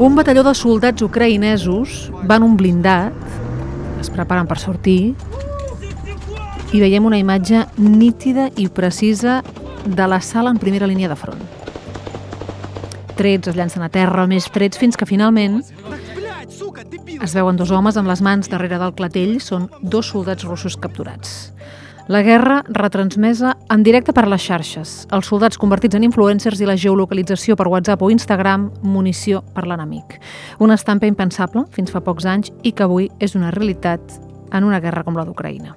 Un batalló de soldats ucraïnesos van un blindat, es preparen per sortir, i veiem una imatge nítida i precisa de la sala en primera línia de front. Trets es llancen a terra, més trets, fins que finalment es veuen dos homes amb les mans darrere del clatell, són dos soldats russos capturats. La guerra retransmesa en directe per les xarxes, els soldats convertits en influencers i la geolocalització per WhatsApp o Instagram, munició per l'enemic. Una estampa impensable fins fa pocs anys i que avui és una realitat en una guerra com la d'Ucraïna.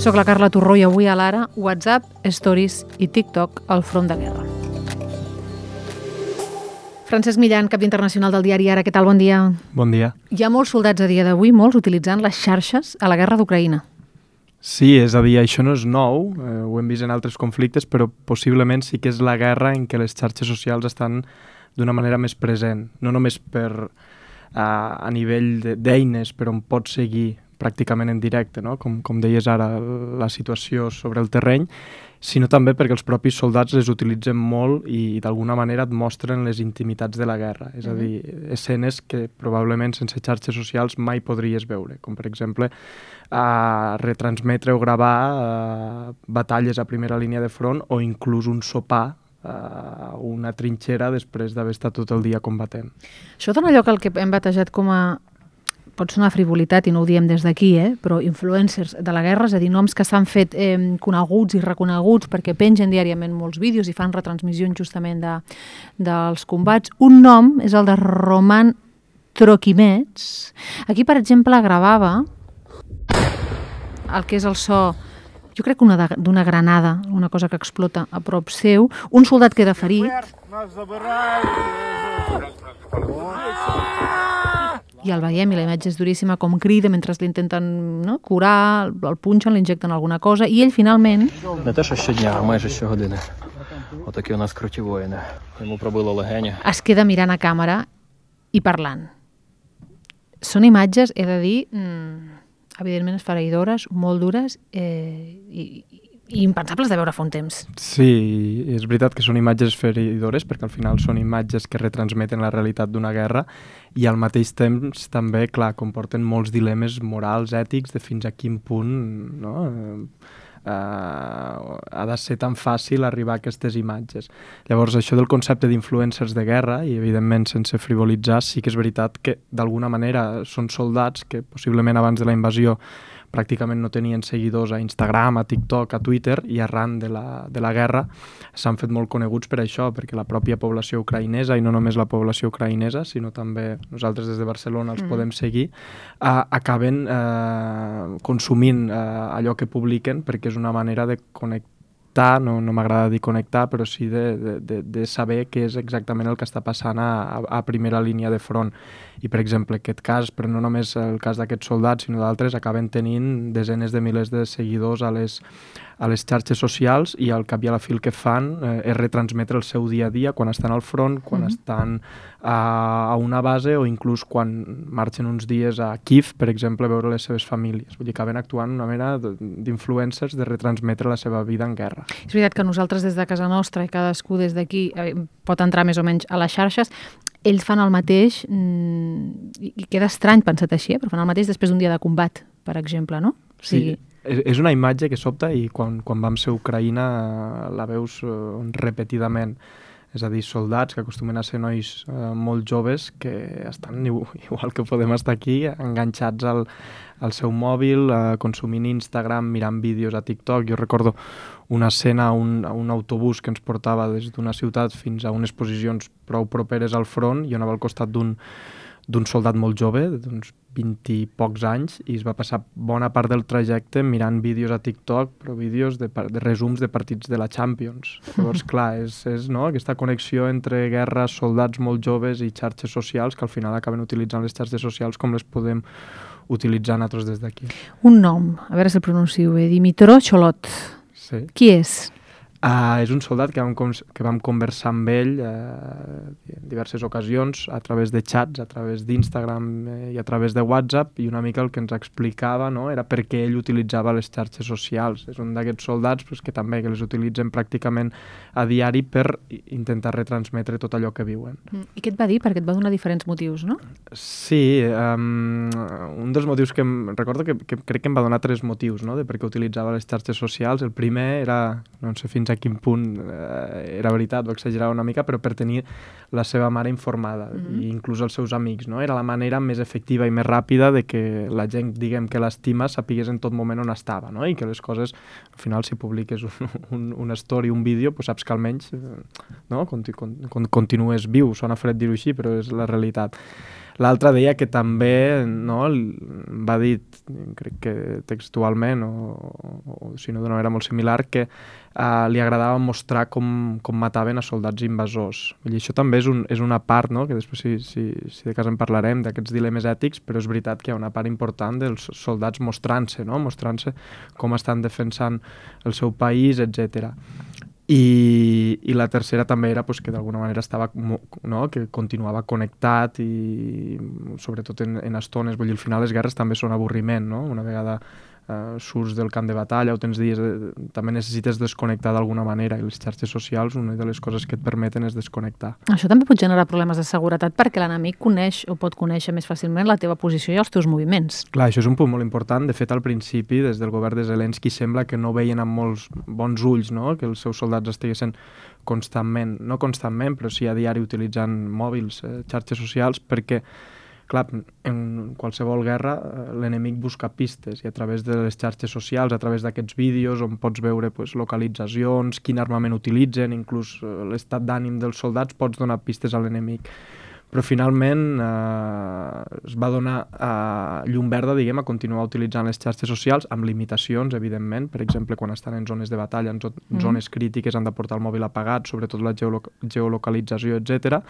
Soc la Carla Torró i avui a l'Ara, WhatsApp, Stories i TikTok al front de guerra. Francesc Millan, cap d'internacional del diari Ara, què tal? Bon dia. Bon dia. Hi ha molts soldats a dia d'avui, molts utilitzant les xarxes a la guerra d'Ucraïna. Sí, és a dir, això no és nou, eh, ho hem vist en altres conflictes, però possiblement sí que és la guerra en què les xarxes socials estan d'una manera més present, no només per eh, a nivell d'eines, però on pots seguir pràcticament en directe, no? com, com deies ara, la situació sobre el terreny, sinó també perquè els propis soldats les utilitzen molt i, i d'alguna manera et mostren les intimitats de la guerra, és a mhm. dir, escenes que probablement sense xarxes socials mai podries veure, com per exemple a retransmetre o gravar uh, batalles a primera línia de front o inclús un sopar uh, una trinxera després d'haver estat tot el dia combatent. Això dona lloc al que hem batejat com a pot sonar frivolitat i no ho diem des d'aquí, eh? però influencers de la guerra, és a dir, noms que s'han fet eh, coneguts i reconeguts perquè pengen diàriament molts vídeos i fan retransmissions justament de, dels combats. Un nom és el de Roman Troquimets. Aquí, per exemple, gravava el que és el so jo crec que una d'una granada, una cosa que explota a prop seu, un soldat queda ferit i el veiem i la imatge és duríssima, com crida mentre l'intenten no, curar, el punxen, l'injecten alguna cosa, i ell finalment... Не те, що щодня, а майже щогодини. Отакі у нас круті воїни. Йому пробило легені. Es queda mirant a càmera i parlant. Són imatges, he de dir, mmm, evidentment esfereïdores, molt dures eh, i, i impensables de veure fa un temps. Sí, és veritat que són imatges feridores perquè al final són imatges que retransmeten la realitat d'una guerra i al mateix temps també, clar, comporten molts dilemes morals, ètics, de fins a quin punt no? eh, ha de ser tan fàcil arribar a aquestes imatges. Llavors, això del concepte d'influencers de guerra, i evidentment sense frivolitzar, sí que és veritat que d'alguna manera són soldats que possiblement abans de la invasió pràcticament no tenien seguidors a Instagram, a TikTok, a Twitter, i arran de la, de la guerra s'han fet molt coneguts per això, perquè la pròpia població ucraïnesa, i no només la població ucraïnesa, sinó també nosaltres des de Barcelona els mm. podem seguir, uh, acaben uh, consumint uh, allò que publiquen perquè és una manera de connectar connectar, no, no m'agrada dir connectar, però sí de, de, de, de saber què és exactament el que està passant a, a, primera línia de front. I, per exemple, aquest cas, però no només el cas d'aquests soldats, sinó d'altres, acaben tenint desenes de milers de seguidors a les, a les xarxes socials i al cap i a la fil que fan eh, és retransmetre el seu dia a dia quan estan al front, quan mm -hmm. estan a, a una base o inclús quan marxen uns dies a Kiev, per exemple, a veure les seves famílies. Vull dir que acaben actuant una mena d'influencers de retransmetre la seva vida en guerra. És veritat que nosaltres des de casa nostra i cadascú des d'aquí eh, pot entrar més o menys a les xarxes, ells fan el mateix mmm, i queda estrany pensat així, eh? però fan el mateix després d'un dia de combat, per exemple, no? O sigui, sí és una imatge que sobta i quan, quan vam ser a Ucraïna eh, la veus uh, repetidament. És a dir, soldats que acostumen a ser nois uh, molt joves que estan igual que podem estar aquí, enganxats al, al seu mòbil, uh, consumint Instagram, mirant vídeos a TikTok. Jo recordo una escena un, un autobús que ens portava des d'una ciutat fins a unes posicions prou properes al front i anava al costat d'un d'un soldat molt jove, d'uns 20 i pocs anys, i es va passar bona part del trajecte mirant vídeos a TikTok, però vídeos de, de resums de partits de la Champions. Llavors, clar, és, és no? aquesta connexió entre guerres, soldats molt joves i xarxes socials, que al final acaben utilitzant les xarxes socials com les podem utilitzar nosaltres des d'aquí. Un nom, a veure si el pronuncio bé, Dimitro Cholot. Sí. Qui és? Uh, és un soldat que vam, que vam conversar amb ell uh, en diverses ocasions a través de chats, a través d'Instagram eh, i a través de WhatsApp i una mica el que ens explicava no, era per què ell utilitzava les xarxes socials. És un d'aquests soldats pues, que també que les utilitzen pràcticament a diari per intentar retransmetre tot allò que viuen. Mm. I què et va dir? Perquè et va donar diferents motius, no? Sí, um, un dels motius que em, recordo que, que crec que em va donar tres motius no, de per què utilitzava les xarxes socials. El primer era, no sé fins a quin punt eh, era veritat, ho exagerava una mica, però per tenir la seva mare informada, mm -hmm. i inclús els seus amics. No? Era la manera més efectiva i més ràpida de que la gent, diguem, que l'estima sapigués en tot moment on estava, no? i que les coses, al final, si publiques un, un, una story, un vídeo, pues saps que almenys eh, no? Conti, con, continues viu. Sona fred dir-ho així, però és la realitat. L'altre deia que també no, va dir, crec que textualment, o, o si no d'una manera molt similar, que uh, li agradava mostrar com, com mataven a soldats invasors. I això també és, un, és una part, no? que després si, si, si de cas en parlarem, d'aquests dilemes ètics, però és veritat que hi ha una part important dels soldats mostrant-se, no? mostrant-se com estan defensant el seu país, etc. I, i la tercera també era pues, que d'alguna manera estava no? que continuava connectat i sobretot en, en estones, vull dir, al final les guerres també són avorriment, no? una vegada eh, surts del camp de batalla o tens dies, eh, també necessites desconnectar d'alguna manera i les xarxes socials una de les coses que et permeten és desconnectar. Això també pot generar problemes de seguretat perquè l'enemic coneix o pot conèixer més fàcilment la teva posició i els teus moviments. Clar, això és un punt molt important. De fet, al principi, des del govern de Zelensky, sembla que no veien amb molts bons ulls no? que els seus soldats estiguessin constantment, no constantment, però sí a diari utilitzant mòbils, eh, xarxes socials, perquè clar, en qualsevol guerra eh, l'enemic busca pistes i a través de les xarxes socials, a través d'aquests vídeos on pots veure pues, localitzacions, quin armament utilitzen, inclús eh, l'estat d'ànim dels soldats, pots donar pistes a l'enemic. Però finalment eh, es va donar eh, llum verda, diguem, a continuar utilitzant les xarxes socials amb limitacions, evidentment. Per exemple, quan estan en zones de batalla, en, mm. zones crítiques, han de portar el mòbil apagat, sobretot la geolo geolocalització, etc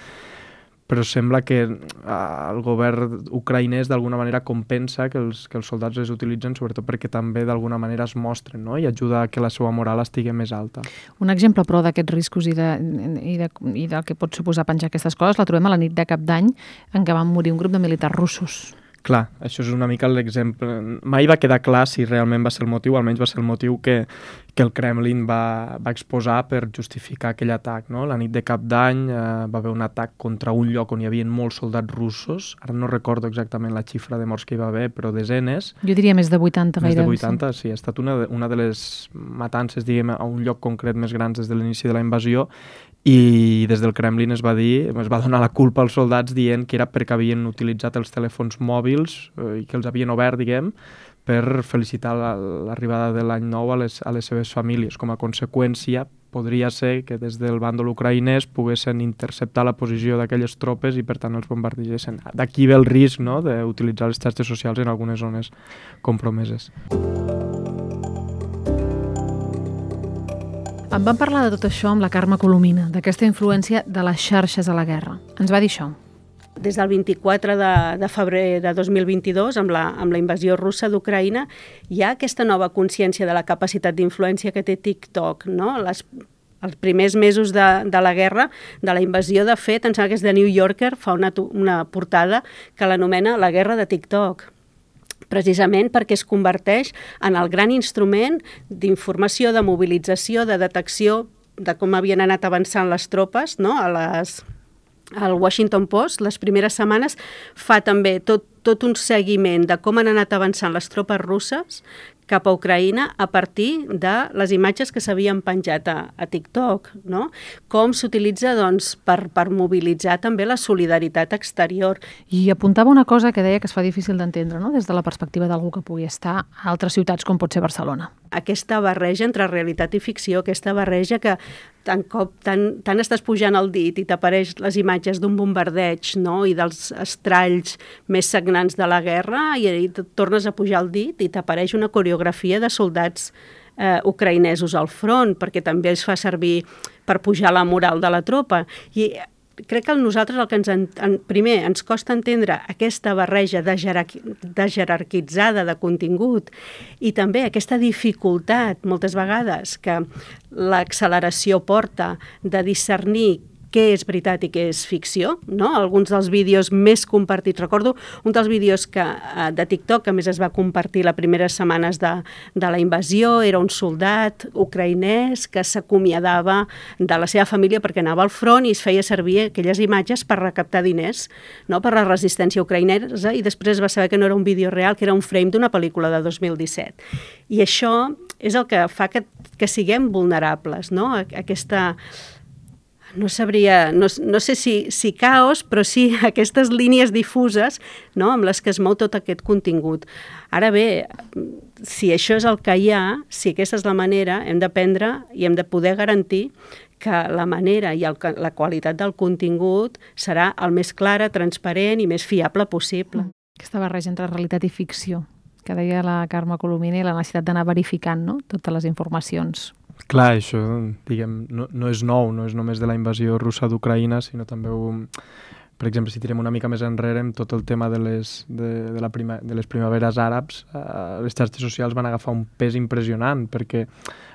però sembla que eh, el govern ucraïnès d'alguna manera compensa que els, que els soldats les utilitzen sobretot perquè també d'alguna manera es mostren no? i ajuda a que la seva moral estigui més alta. Un exemple, però, d'aquests riscos i, de, i, de, i del que pot suposar penjar aquestes coses la trobem a la nit de cap d'any en què van morir un grup de militars russos. Clar, això és una mica l'exemple. Mai va quedar clar si realment va ser el motiu, almenys va ser el motiu que, que el Kremlin va, va exposar per justificar aquell atac. No? La nit de cap d'any eh, va haver un atac contra un lloc on hi havia molts soldats russos. Ara no recordo exactament la xifra de morts que hi va haver, però desenes. Jo diria més de 80 gairebé. Més de 80, sí. sí. Ha estat una de, una de les matances, diguem, a un lloc concret més grans des de l'inici de la invasió i des del Kremlin es va dir, es va donar la culpa als soldats dient que era perquè havien utilitzat els telèfons mòbils eh, i que els havien obert, diguem, per felicitar l'arribada de l'any nou a les, a les seves famílies. Com a conseqüència, podria ser que des del bàndol ucraïnès poguessin interceptar la posició d'aquelles tropes i per tant els bombardegessin. D'aquí ve el risc no?, d'utilitzar les xarxes socials en algunes zones compromeses. Em van parlar de tot això amb la Carme Colomina, d'aquesta influència de les xarxes a la guerra. Ens va dir això. Des del 24 de, de febrer de 2022, amb la, amb la invasió russa d'Ucraïna, hi ha aquesta nova consciència de la capacitat d'influència que té TikTok. No? Les, els primers mesos de, de la guerra, de la invasió, de fet, em sembla que és de New Yorker, fa una, una portada que l'anomena La guerra de TikTok precisament perquè es converteix en el gran instrument d'informació, de mobilització, de detecció de com havien anat avançant les tropes no? a les, al Washington Post, les primeres setmanes, fa també tot, tot un seguiment de com han anat avançant les tropes russes cap a Ucraïna a partir de les imatges que s'havien penjat a, a TikTok, no? Com s'utilitza, doncs, per, per mobilitzar també la solidaritat exterior. I apuntava una cosa que deia que es fa difícil d'entendre, no?, des de la perspectiva d'algú que pugui estar a altres ciutats com pot ser Barcelona. Aquesta barreja entre realitat i ficció, aquesta barreja que tant cop tant, tant estàs pujant el dit i t'apareix les imatges d'un bombardeig no? i dels estralls més sagnants de la guerra i, i tornes a pujar el dit i t'apareix una coreografia de soldats eh, ucraïnesos al front, perquè també es fa servir per pujar la moral de la tropa. I crec que a nosaltres el que ens, en, en, primer, ens costa entendre aquesta barreja de, jerarqui, de jerarquitzada de contingut i també aquesta dificultat, moltes vegades, que l'acceleració porta de discernir què és veritat i què és ficció, no? Alguns dels vídeos més compartits, recordo un dels vídeos que, eh, de TikTok que més es va compartir les primeres setmanes de, de la invasió, era un soldat ucraïnès que s'acomiadava de la seva família perquè anava al front i es feia servir aquelles imatges per recaptar diners no? per la resistència ucraïnesa i després va saber que no era un vídeo real, que era un frame d'una pel·lícula de 2017. I això és el que fa que, que siguem vulnerables, no? Aquesta, no sabria, no, no sé si, si caos, però sí aquestes línies difuses no, amb les que es mou tot aquest contingut. Ara bé, si això és el que hi ha, si aquesta és la manera, hem d'aprendre i hem de poder garantir que la manera i el, la qualitat del contingut serà el més clara, transparent i més fiable possible. Aquesta barreja entre realitat i ficció, que deia la Carme Colomini, la necessitat d'anar verificant no? totes les informacions Clar, això, diguem, no, no és nou, no és només de la invasió russa d'Ucraïna, sinó també, ho, per exemple, si tirem una mica més enrere, amb tot el tema de les, de, de, la prima, de les primaveres àrabs, eh, les xarxes socials van agafar un pes impressionant, perquè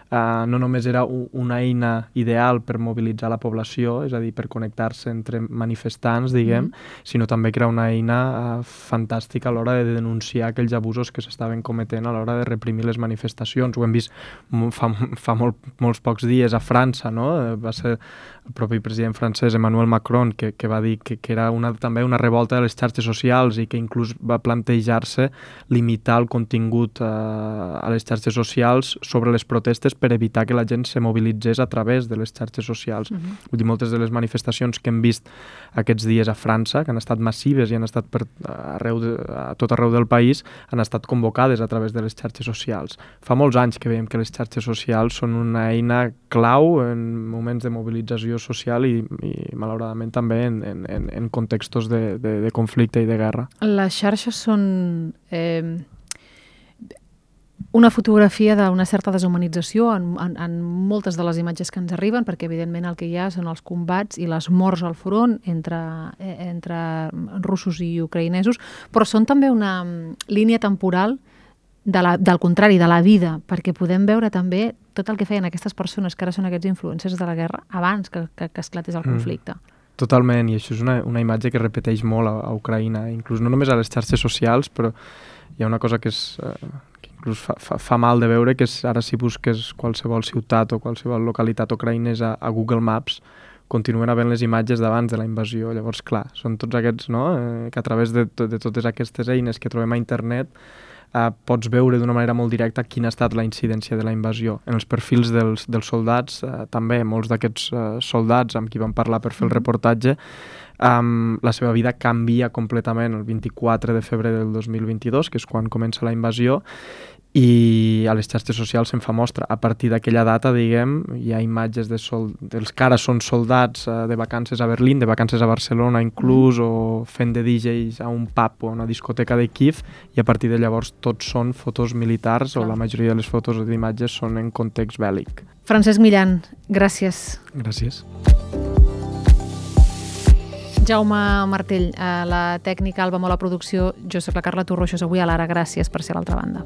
Uh, no només era una eina ideal per mobilitzar la població, és a dir, per connectar-se entre manifestants, diguem, mm -hmm. sinó també que era una eina uh, fantàstica a l'hora de denunciar aquells abusos que s'estaven cometent a l'hora de reprimir les manifestacions. Ho hem vist fa, fa molt, molts pocs dies a França, no? Va ser el propi president francès Emmanuel Macron que, que va dir que, que era una, també una revolta de les xarxes socials i que inclús va plantejar-se limitar el contingut uh, a les xarxes socials sobre les protestes per evitar que la gent se mobilitzés a través de les xarxes socials. Uh mhm. -huh. Vull dir, moltes de les manifestacions que hem vist aquests dies a França, que han estat massives i han estat per arreu de, a tot arreu del país, han estat convocades a través de les xarxes socials. Fa molts anys que veiem que les xarxes socials són una eina clau en moments de mobilització social i, i malauradament també en, en, en contextos de, de, de conflicte i de guerra. Les xarxes són... Eh una fotografia d'una certa deshumanització en, en, en moltes de les imatges que ens arriben, perquè evidentment el que hi ha són els combats i les morts al front entre, eh, entre russos i ucraïnesos, però són també una mm, línia temporal de la, del contrari, de la vida, perquè podem veure també tot el que feien aquestes persones que ara són aquests influencers de la guerra abans que, que, que esclatés el mm. conflicte. Mm. Totalment, i això és una, una imatge que repeteix molt a, a Ucraïna, inclús no només a les xarxes socials, però hi ha una cosa que és, eh, inclús fa, fa, fa mal de veure que és, ara si busques qualsevol ciutat o qualsevol localitat ucraïnesa a Google Maps, continuen havent les imatges d'abans de la invasió. Llavors, clar, són tots aquests, no?, eh, que a través de, de totes aquestes eines que trobem a internet eh, pots veure d'una manera molt directa quina ha estat la incidència de la invasió. En els perfils dels, dels soldats, eh, també, molts d'aquests eh, soldats amb qui vam parlar per fer el reportatge, um, la seva vida canvia completament el 24 de febrer del 2022, que és quan comença la invasió, i a les xarxes socials se'n fa mostra. A partir d'aquella data, diguem, hi ha imatges de sol... dels que ara són soldats uh, de vacances a Berlín, de vacances a Barcelona inclús, mm. o fent de DJs a un pub o a una discoteca de Kiev, i a partir de llavors tots són fotos militars, Clar. o la majoria de les fotos d'imatges són en context bèl·lic. Francesc Millan, gràcies. Gràcies. Jaume Martell, a la tècnica, Alba Mola Producció, jo sóc la Carla Torroixos, avui a l'Ara, gràcies per ser a l'altra banda.